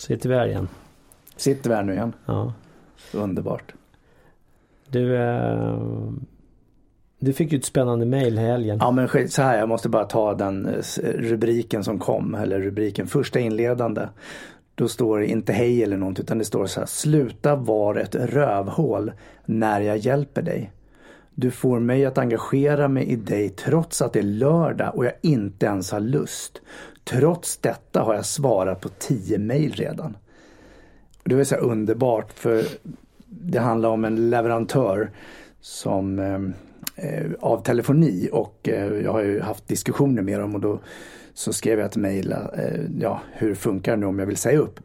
Sitter vi här igen. Sitter vi här nu igen. Ja. Underbart. Du, eh, du fick ju ett spännande mail i helgen. Ja men så här, jag måste bara ta den eh, rubriken som kom, eller rubriken första inledande. Då står det inte hej eller något utan det står så här, sluta vara ett rövhål när jag hjälper dig. Du får mig att engagera mig i dig trots att det är lördag och jag inte ens har lust. Trots detta har jag svarat på tio mejl redan. Det var så här underbart för det handlar om en leverantör som eh, eh, av telefoni och eh, jag har ju haft diskussioner med dem och då så skrev jag ett mejl, eh, ja hur funkar det nu om jag vill säga upp?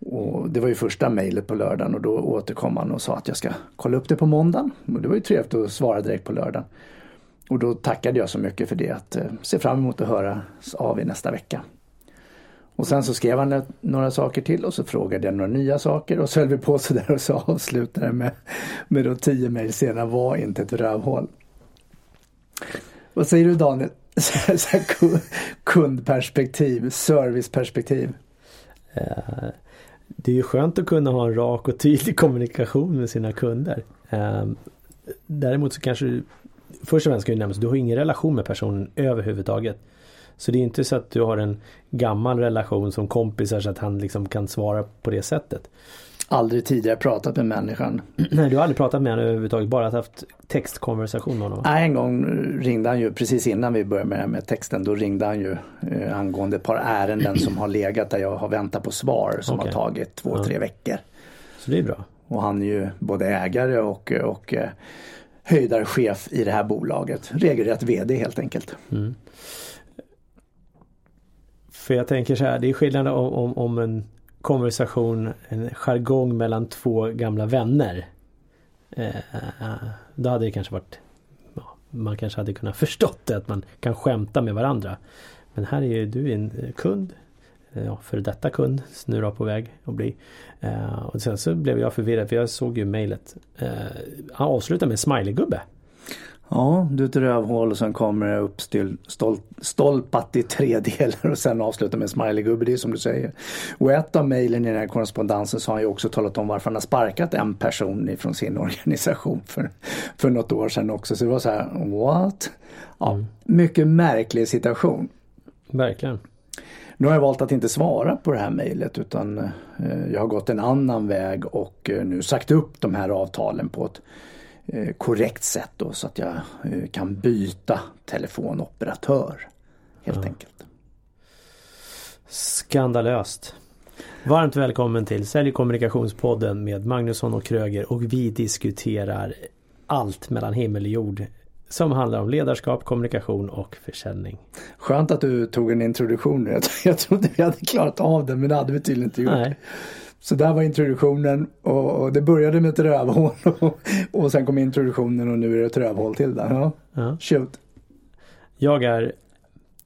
Och det var ju första mejlet på lördagen och då återkom han och sa att jag ska kolla upp det på måndagen. Och det var ju trevligt att svara direkt på lördagen. Och då tackade jag så mycket för det att eh, se fram emot att höra av i nästa vecka. Och sen så skrev han några saker till och så frågade jag några nya saker och så höll vi på sådär och så avslutade med, med då tio mejl senare, var inte ett rövhål. Vad säger du Daniel? Så här Kundperspektiv, serviceperspektiv. Uh det är ju skönt att kunna ha en rak och tydlig kommunikation med sina kunder. Eh, däremot så kanske du, först och främst ska ju nämnas, du har ingen relation med personen överhuvudtaget. Så det är inte så att du har en gammal relation som kompisar så att han liksom kan svara på det sättet. Aldrig tidigare pratat med människan. Nej, du har aldrig pratat med honom överhuvudtaget, bara haft textkonversation med honom? Nej, en gång ringde han ju precis innan vi började med, det här med texten. Då ringde han ju eh, angående ett par ärenden som har legat där jag har väntat på svar som Okej. har tagit två, Ja. tre veckor. Så det är bra. Och han är ju både ägare och, och eh, höjdarchef i det här bolaget. Regelrätt VD helt enkelt. För jag tänker så här, det är skillnad om, om, om en konversation, en jargong mellan två gamla vänner. Eh, då hade det kanske varit, ja, man kanske hade kunnat förstått det, att man kan skämta med varandra. Men här är ju du en eh, kund, eh, ja, för detta kund, snurra på väg att bli. Eh, och sen så blev jag förvirrad för jag såg ju mejlet. Eh, han avslutar med en smileygubbe. Ja, du är ett rövhål och sen kommer det stolpat i tre delar och sen avslutar med en smileygubbe. Det är som du säger. Och ett av mejlen i den här korrespondensen så har han ju också talat om varför han har sparkat en person ifrån sin organisation för, för något år sedan också. Så det var så här, what? Ja, mycket märklig situation. Verkligen. Nu har jag valt att inte svara på det här mejlet utan eh, jag har gått en annan väg och eh, nu sagt upp de här avtalen på ett korrekt sätt då, så att jag eh, kan byta telefonoperatör. Helt enkelt. Skandalöst. Varmt välkommen till Sälj kommunikationspodden med Magnusson och Kröger och vi diskuterar allt mellan himmel och jord som handlar om ledarskap, kommunikation och försäljning. Skönt att du tog en introduktion nu. Jag, jag trodde vi hade klarat av det men det hade vi tydligen inte gjort. Nej, Så där var introduktionen och, det började med ett rövhål och, och sen kom introduktionen och nu är det ett rövhål till där. Ja, ja. shoot. Jag är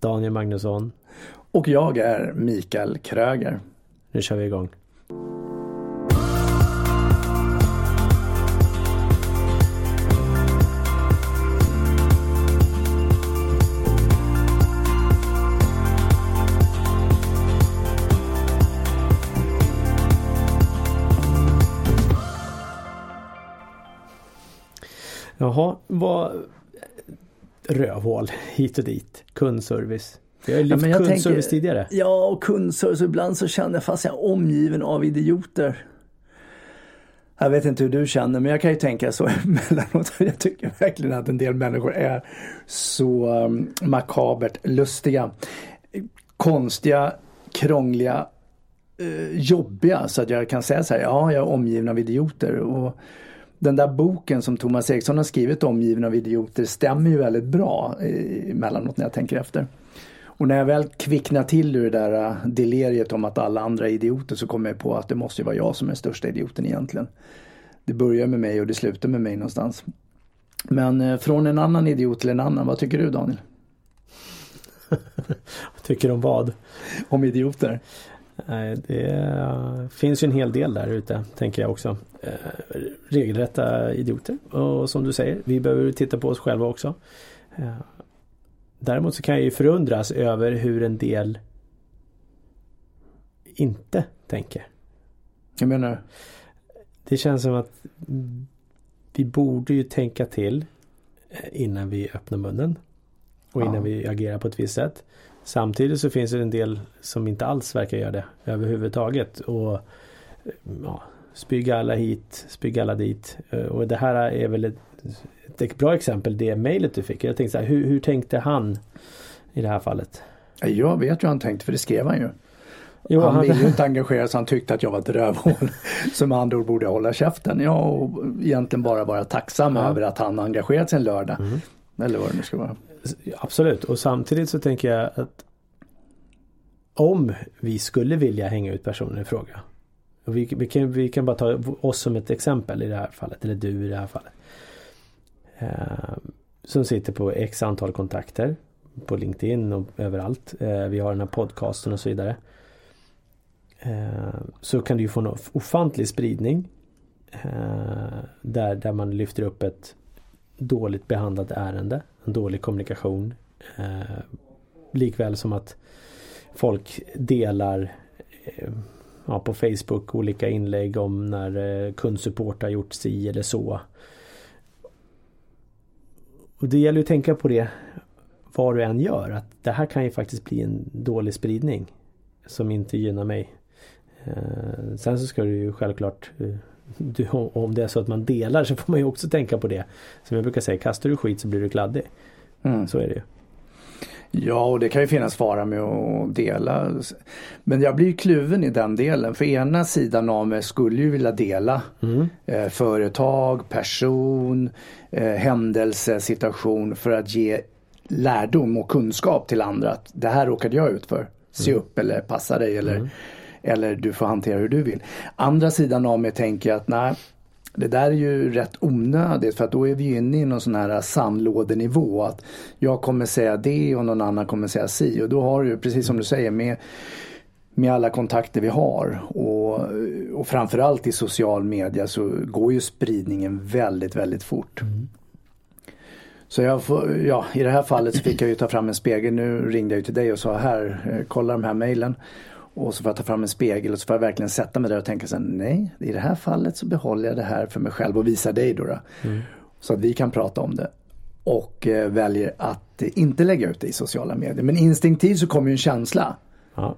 Daniel Magnusson. Och jag är Mikael Kröger. Nu kör vi igång. Jaha, vad rövhål hit och dit. Kundservice. Vi har ju lyft jag kundservice tänker- tidigare. Ja, och kundservice. Ibland så känner jag fast jag är omgiven av idioter. Jag vet inte hur du känner men jag kan ju tänka så emellanåt. Jag tycker verkligen att en del människor är så um, makabert lustiga. Konstiga, krångliga, eh, jobbiga. Så att jag kan säga så här, ja jag är omgiven av idioter. Och den där boken som Thomas Eriksson har skrivit Omgiven av idioter stämmer ju väldigt bra eh, emellanåt när jag tänker efter. Och när jag väl kvicknar till ur det där äh, deliriet om att alla andra är idioter så kommer jag på att det måste vara jag som är största idioten egentligen. Det börjar med mig och det slutar med mig någonstans. Men eh, från en annan idiot till en annan, vad tycker du Daniel? Tycker om vad? Om idioter? Nej, det finns ju en hel del där ute, tänker jag också. Eh, regelrätta idioter. Och som du säger, vi behöver titta på oss själva också. Eh, däremot så kan jag ju förundras över hur en del inte tänker. Jag menar? Det känns som att vi borde ju tänka till eh, innan vi öppnar munnen. Och innan Ja. vi agerar på ett visst sätt. Samtidigt så finns det en del som inte alls verkar göra det överhuvudtaget. Och ja, spyga alla hit, spyga alla dit. Eh, Och det här är väl ett, ett bra exempel, det mejlet du fick. Jag tänkte så här, hur, hur tänkte han i det här fallet? Jag vet ju hur han tänkte för det skrev han ju. Jo, han han- ville ju inte engagera sig, han tyckte att jag var ett rövhål. Som med andra ord borde jag hålla käften. Ja, och egentligen bara vara tacksam Ja. Mm. över att han engagerat sig en lördag. Eller vad det nu ska vara. Absolut och samtidigt så tänker jag att om vi skulle vilja hänga ut personen i fråga. Vi, vi, kan, vi kan bara ta oss som ett exempel i det här fallet, eller du i det här fallet. Eh, som sitter på x antal kontakter på LinkedIn och överallt. Eh, vi har den här podcasten och så vidare. Eh, så kan du ju få en ofantlig spridning. Eh, där, där man lyfter upp ett dåligt behandlat ärende, dålig kommunikation. Eh, likväl som att folk delar eh, ja, på Facebook olika inlägg om när eh, kundsupport har gjort si eller så. Och det gäller att tänka på det vad du än gör. Att det här kan ju faktiskt bli en dålig spridning. Som inte gynnar mig. Eh, sen så ska du ju självklart eh, du, om det är så att man delar så får man ju också tänka på det. Som jag brukar säga, kastar du skit så blir du kladdig. Mm. Så är det ju. Ja, och det kan ju finnas fara med att dela. Men jag blir kluven i den delen. För ena sidan av mig skulle ju vilja dela Mm. eh, företag, person, eh, händelse, situation för att ge lärdom och kunskap till andra. Att det här råkade jag ut för. Se upp eller passa dig eller, eller du får hantera hur du vill. Andra sidan av mig tänker att nej, det där är ju rätt onödigt för att då är vi inne i någon sån här sandlådenivå. Att jag kommer säga det och någon annan kommer säga si. Och då har du precis som du säger med, med alla kontakter vi har och, och framförallt i social media så går ju spridningen väldigt, väldigt fort. Så jag får, ja, i det här fallet så fick jag ju ta fram en spegel. Nu ringde jag ju till dig och sa här, eh, kolla de här mejlen. Och så får jag ta fram en spegel och så får jag verkligen sätta mig där och tänka så här, nej, i det här fallet så behåller jag det här för mig själv och visar dig då. då. Så att vi kan prata om det. Och eh, väljer att eh, inte lägga ut det i sociala medier. Men instinktivt så kommer ju en känsla. Ja.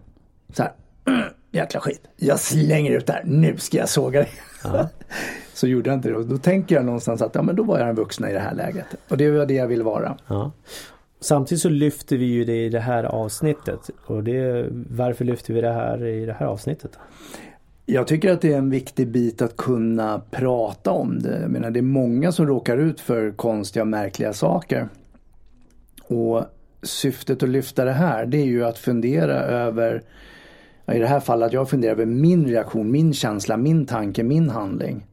Så här, jäkla skit. Jag slänger ut det här, nu ska jag såga dig. så gjorde jag inte det och då tänker jag någonstans att ja men då var jag den vuxna i det här läget. Och det var det jag ville vara. Ja. Samtidigt så lyfter vi ju det i det här avsnittet. Och det, varför lyfter vi det här i det här avsnittet? Jag tycker att det är en viktig bit att kunna prata om det. Jag menar, det är många som råkar ut för konstiga och märkliga saker. Och syftet att lyfta det här det är ju att fundera över i det här fallet att jag funderar över min reaktion, min känsla, min tanke, min handling.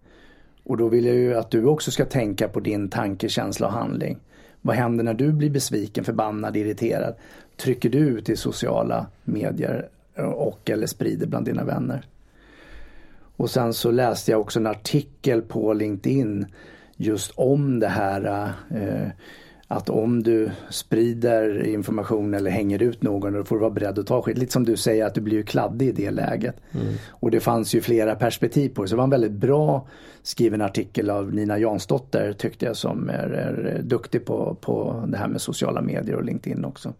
Och då vill jag ju att du också ska tänka på din tanke, känsla och handling. Vad händer när du blir besviken, förbannad, irriterad? Trycker du ut i sociala medier och eller sprider bland dina vänner? Och sen så läste jag också en artikel på LinkedIn just om det här eh, att om du sprider information eller hänger ut någon då får du vara beredd att ta skit. Lite som du säger att du blir ju kladdig i det läget. Och det fanns ju flera perspektiv på det. Så det var en väldigt bra skriven artikel av Nina Jansdotter tyckte jag som är, är duktig på, på det här med sociala medier och LinkedIn också.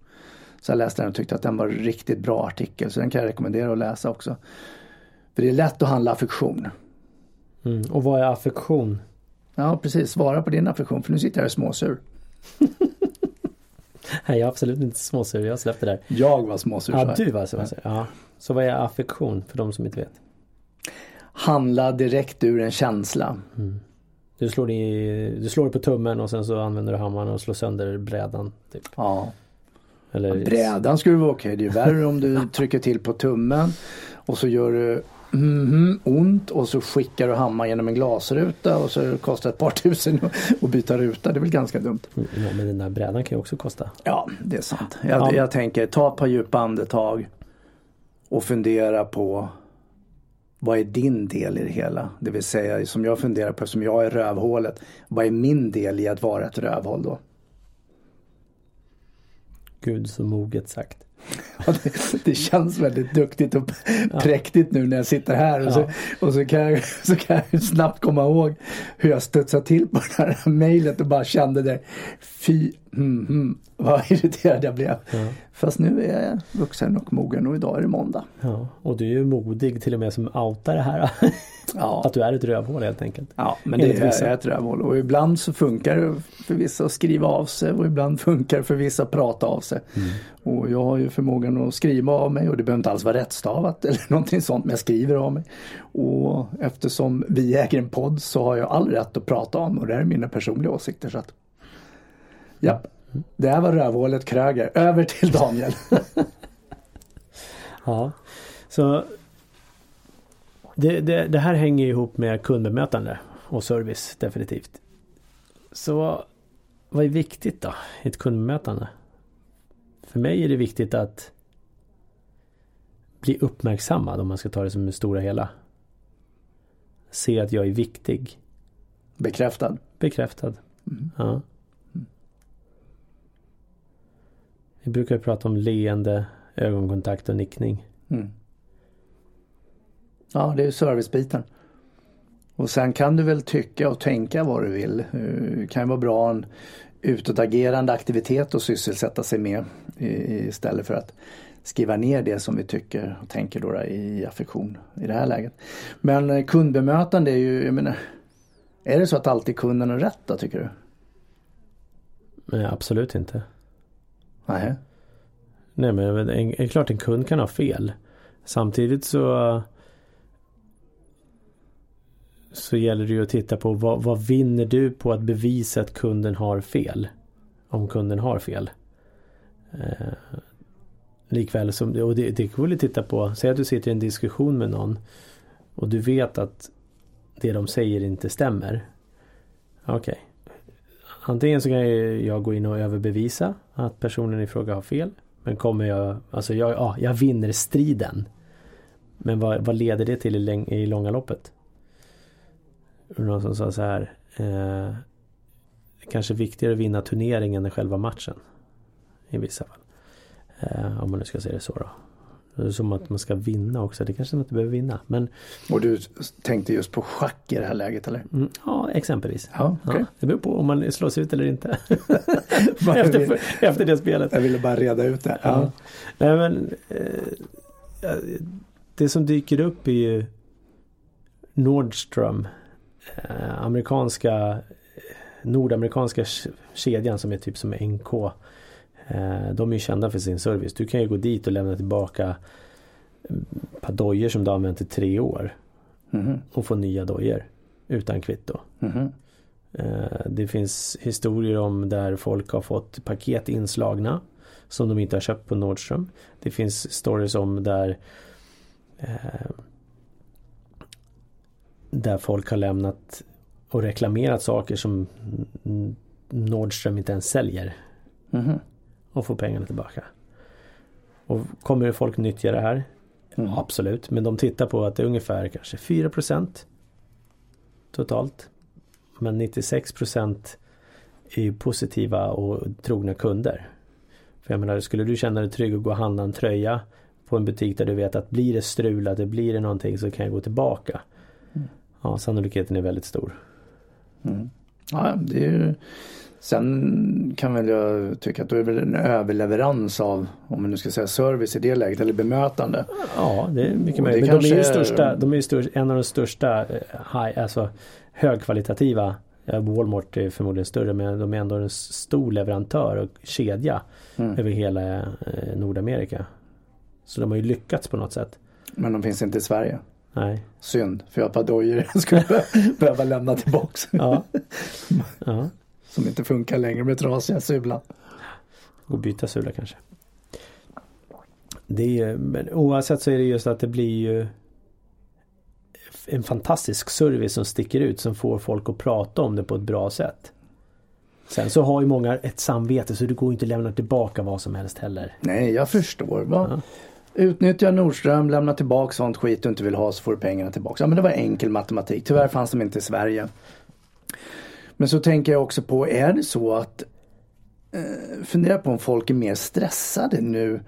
Så jag läste den och tyckte att den var en riktigt bra artikel. Så den kan jag rekommendera att läsa också. För det är lätt att handla affektion. Mm. Och vad är affektion? Ja precis, svara på din affektion för nu sitter jag och är småsur. Nej, jag är absolut inte småsur. Jag släppte där. Jag var småsur. Ja, du var småsur. Ja. Så vad är affektion för de som inte vet? Handla direkt ur en känsla. Du slår, i, du slår på tummen och sen så använder du hammaren och slår sönder brädan. Typ. Ja. Eller, Brädan skulle vara okej. Det är värre om du trycker till på tummen och så gör du mhm, ont och så skickar du hammaren genom en glasruta och så kostar det ett par tusen att byta ruta. Det är väl ganska dumt. Ja, men den där brädan kan ju också kosta. Ja, det är sant. Jag, Ja. jag tänker ta ett par djupa andetag och fundera på vad är din del i det hela? Det vill säga som jag funderar på, som jag är rövhålet. Vad är min del i att vara ett rövhål då? Gud så moget sagt. Ja, det, det, känns väldigt duktigt och präktigt nu när jag sitter här. Och, så, och så, kan jag, så kan jag snabbt komma ihåg hur jag studsade till på det här mejlet och bara kände det. Fy, mm, mm, vad irriterad jag blev. Ja. Fast nu är jag vuxen och mogen och idag är det måndag. Ja, och du är ju modig till och med som outar det här. Ja. Att du är ett rövhål helt enkelt. Ja, men det är, är ett rövhål. Och ibland så funkar det för vissa att skriva av sig och ibland funkar det för vissa att prata av sig. Mm. Och jag har ju förmågan att skriva av mig och det behöver inte alls vara rättstavat eller någonting sånt men jag skriver av mig. Och eftersom vi äger en podd så har jag all rätt att prata om och det här är mina personliga åsikter. Så att, ja, det här var rövhålet Kröger. Över till Daniel. ja, så det, det, det, här hänger ihop med kundbemötande och service definitivt. Så vad är viktigt då i ett kundbemötande? För mig är det viktigt att bli uppmärksammad om man ska ta det som det stora hela. Se att jag är viktig. Bekräftad? Bekräftad. Mm. Ja. Vi brukar prata om leende, ögonkontakt och nickning. Mm. Ja, det är servicebiten. Och sen kan du väl tycka och tänka vad du vill. Eh, det kan ju vara bra en utåtagerande aktivitet att sysselsätta sig med istället för att skriva ner det som vi tycker och tänker då i affektion i det här läget. Men eh, kundbemötande är ju, jag menar, är det så att alltid kunden har rätt då tycker du? Nej, absolut inte. Nej. Nej men det är klart en kund kan ha fel. Samtidigt så så gäller det ju att titta på vad, vad vinner du på att bevisa att kunden har fel? Om kunden har fel. Eh, likväl som, och det, det går att titta på, säg att du sitter i en diskussion med någon och du vet att det de säger inte stämmer. Okej. Okay. Antingen så kan jag gå in och överbevisa att personen i fråga har fel. Men kommer jag, alltså jag, ja, jag vinner striden. Men vad, vad leder det till i, i långa loppet? Någon som sa så här. Eh, kanske viktigare att vinna turneringen än själva matchen. I vissa fall. Eh, om man nu ska säga det så då. Det är som att man ska vinna också. Det kanske man inte behöver vinna. Men... Och du tänkte just på schack i det här läget eller? Mm, ja, exempelvis. Ja, okay. ja, det beror på om man slås ut eller inte. efter, vill, efter det spelet. Jag ville bara reda ut det. Ja. Nej, men, eh, det som dyker upp är ju Nordström amerikanska nordamerikanska kedjan som är typ som NK. Eh, de är ju kända för sin service. Du kan ju gå dit och lämna tillbaka ett par dojor som du har använt i tre år. Mm. Och få nya dojor utan kvitto. Mm. Det finns historier om där folk har fått paket inslagna som de inte har köpt på Nordström. Det finns stories om där där folk har lämnat och reklamerat saker som Nordström inte ens säljer. Mm. Och får pengarna tillbaka. Och kommer folk nyttja det här? Mm. Absolut, men de tittar på att det är ungefär kanske 4% totalt. Men 96 är ju positiva och trogna kunder. För jag menar, skulle du känna dig trygg att gå och handla en tröja på en butik där du vet att blir det strul, att det blir det någonting så kan jag gå tillbaka ja, sannolikheten är väldigt stor. Mm. Ja, det är Sen kan väl jag tycka att då är väl en överleverans av, om man nu ska säga service i det läget, eller bemötande. Ja, det är mycket möjligt. Men de är ju största, de är störst, en av de största eh, high, alltså högkvalitativa Walmart är förmodligen större men de är ändå en stor leverantör och kedja mm. över hela eh, Nordamerika. Så de har ju lyckats på något sätt. Men de finns inte i Sverige? Nej. Synd, för jag har ett par dojor jag skulle behöva lämna tillbaks. Ja. ja. Som inte funkar längre med trasiga sulan. Och byta sula kanske. Det är, men oavsett så är det just att det blir ju en fantastisk service som sticker ut som får folk att prata om det på ett bra sätt. Sen så har ju många ett samvete så det går inte att lämna tillbaka vad som helst heller. Nej, jag förstår. Va? Ja. Utnyttja Nordström, lämna tillbaka sånt skit du inte vill ha så får du pengarna tillbaka. Ja men det var enkel matematik. Tyvärr fanns de inte i Sverige. Men så tänker jag också på, är det så att eh, fundera på om folk är mer stressade nu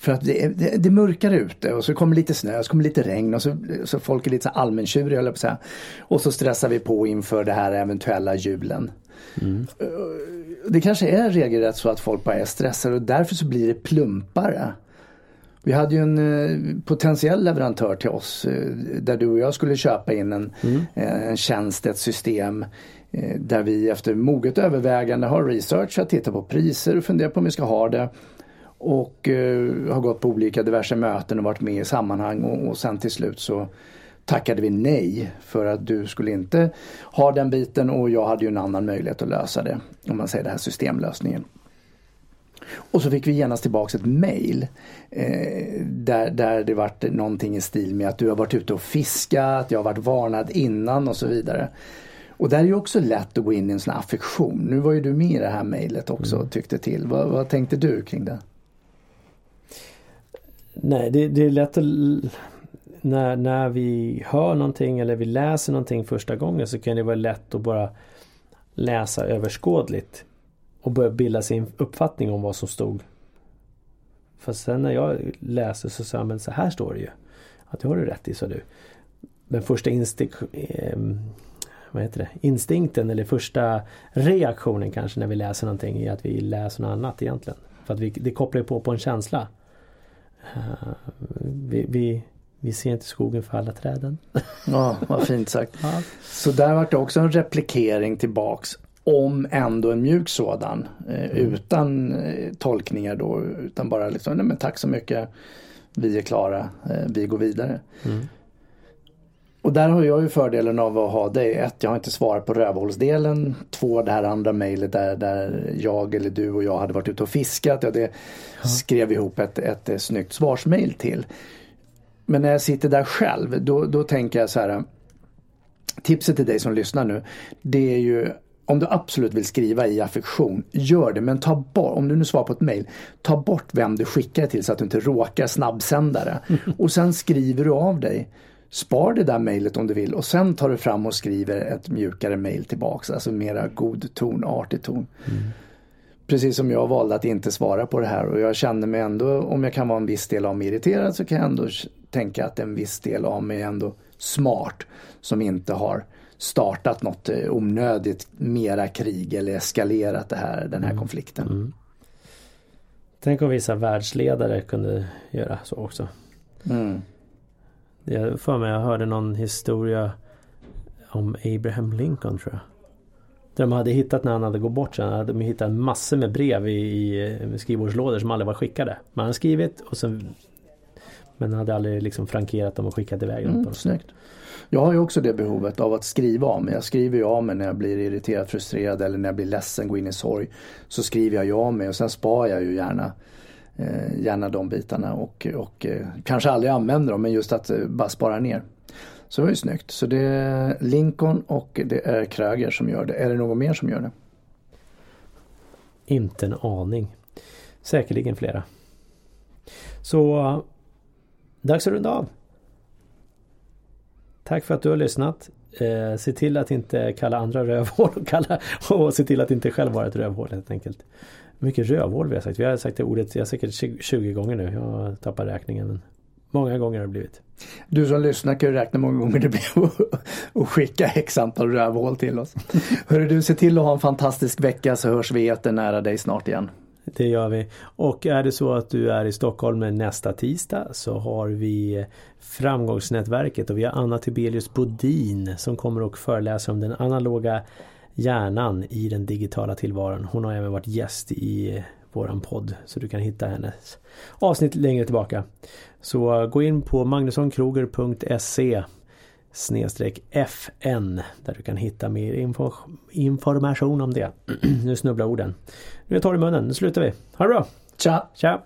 För att det, det, det mörkar ute och så kommer lite snö, så kommer lite regn och så, så folk är lite så allmäntjuriga höll jag på att säga. Och så stressar vi på inför det här eventuella julen. Mm. Det kanske är regelrätt så att folk bara är stressade och därför så blir det plumpare. Vi hade ju en eh, potentiell leverantör till oss eh, där du och jag skulle köpa in en, mm. Eh, en tjänst, ett system där vi efter moget övervägande har researchat, tittat på priser och funderat på om vi ska ha det. Och har gått på olika diverse möten och varit med i sammanhang och, och sen till slut så tackade vi nej för att du skulle inte ha den biten och jag hade ju en annan möjlighet att lösa det. Om man säger den här systemlösningen. Och så fick vi genast tillbaks ett mail eh, där, där det vart någonting i stil med att du har varit ute och fiskat, jag har varit varnad innan och så vidare. Och där är ju också lätt att gå in i en sån affektion. Nu var ju du med i det här mejlet också och mm. tyckte till. Vad, vad, tänkte du kring det? Nej, det, det är lätt att när, när vi hör någonting eller vi läser någonting första gången så kan det vara lätt att bara läsa överskådligt och börja bilda sin uppfattning om vad som stod. Fast sen när jag läste så sa jag, men så här står det ju. Att det har du rätt i, sa du. Den första instinkt, eh, vad heter det? instinkten eller första reaktionen kanske när vi läser någonting är att vi läser något annat egentligen. För att vi, det kopplar på på en känsla. Uh, vi, vi, vi ser inte skogen för alla träden. Ja, vad fint sagt. Ja. Så där var det också en replikering tillbaks om ändå en mjuk sådan. Eh, mm. Utan eh, tolkningar då. Utan bara liksom, nej men tack så mycket. Vi är klara, eh, vi går vidare. Mm. Och där har jag ju fördelen av att ha det. Ett, jag har inte svarat på rövhålsdelen. Två, det här andra mejlet där, där jag eller du och jag hade varit ute och fiskat. Ja, det ja. skrev ihop ett, ett, ett snyggt svarsmejl till. Men när jag sitter där själv då, då tänker jag så här. Tipset till dig som lyssnar nu. Det är ju om du absolut vill skriva i affektion, gör det. Men ta bort, om du nu svarar på ett mail, ta bort vem du skickar till så att du inte råkar snabbsändare. Och sen skriver du av dig. Spar det där mejlet om du vill och sen tar du fram och skriver ett mjukare mejl tillbaks. Alltså mera god ton, artig ton. Mm. Precis som jag valde att inte svara på det här och jag känner mig ändå, om jag kan vara en viss del av mig irriterad så kan jag ändå tänka att en viss del av mig är ändå smart som inte har startat något eh, onödigt mera krig eller eskalerat det här, den här mm. konflikten. Mm. Tänk om vissa världsledare kunde göra så också. Mm. Jag för mig jag hörde någon historia om Abraham Lincoln tror jag. Där de hade hittat när han hade gått bort sen, hade de hittat massor med brev i, i skrivbordslådor som aldrig var skickade. Man hade skrivit och sen Men hade aldrig liksom frankerat dem och skickat iväg dem. Mm, snyggt. Jag har ju också det behovet av att skriva av mig. Jag skriver ju av mig när jag blir irriterad, frustrerad eller när jag blir ledsen, går in i sorg. Så skriver jag ju av mig och sen sparar jag ju gärna eh, gärna de bitarna och, och eh, kanske aldrig använder dem men just att eh, bara spara ner. Så det var ju snyggt. Så det är Lincoln och det är Kröger som gör det. Är det någon mer som gör det? Inte en aning. Säkerligen flera. Så dags att runda av. Tack för att du har lyssnat. Eh, se till att inte kalla andra rövhål och, kalla, och se till att inte själv vara ett rövhål helt enkelt. Mycket rövhål vi har sagt. Vi har sagt det ordet jag säkert 20 gånger nu. Jag tappar räkningen. Men många gånger har det blivit. Du som lyssnar kan ju räkna många gånger det blir och skicka x antal rövhål till oss. Hörru du, se till att ha en fantastisk vecka så hörs vi nära dig snart igen. Det gör vi. Och är det så att du är i Stockholm nästa tisdag så har vi Framgångsnätverket och vi har Anna Tibelius Bodin som kommer och föreläser om den analoga hjärnan i den digitala tillvaron. Hon har även varit gäst i våran podd så du kan hitta hennes avsnitt längre tillbaka. Så gå in på magnussonkroger.se FN där du kan hitta mer info information om det. nu snubblar orden. Nu tar du munnen, nu slutar vi. Ha det bra! Tja! Tja!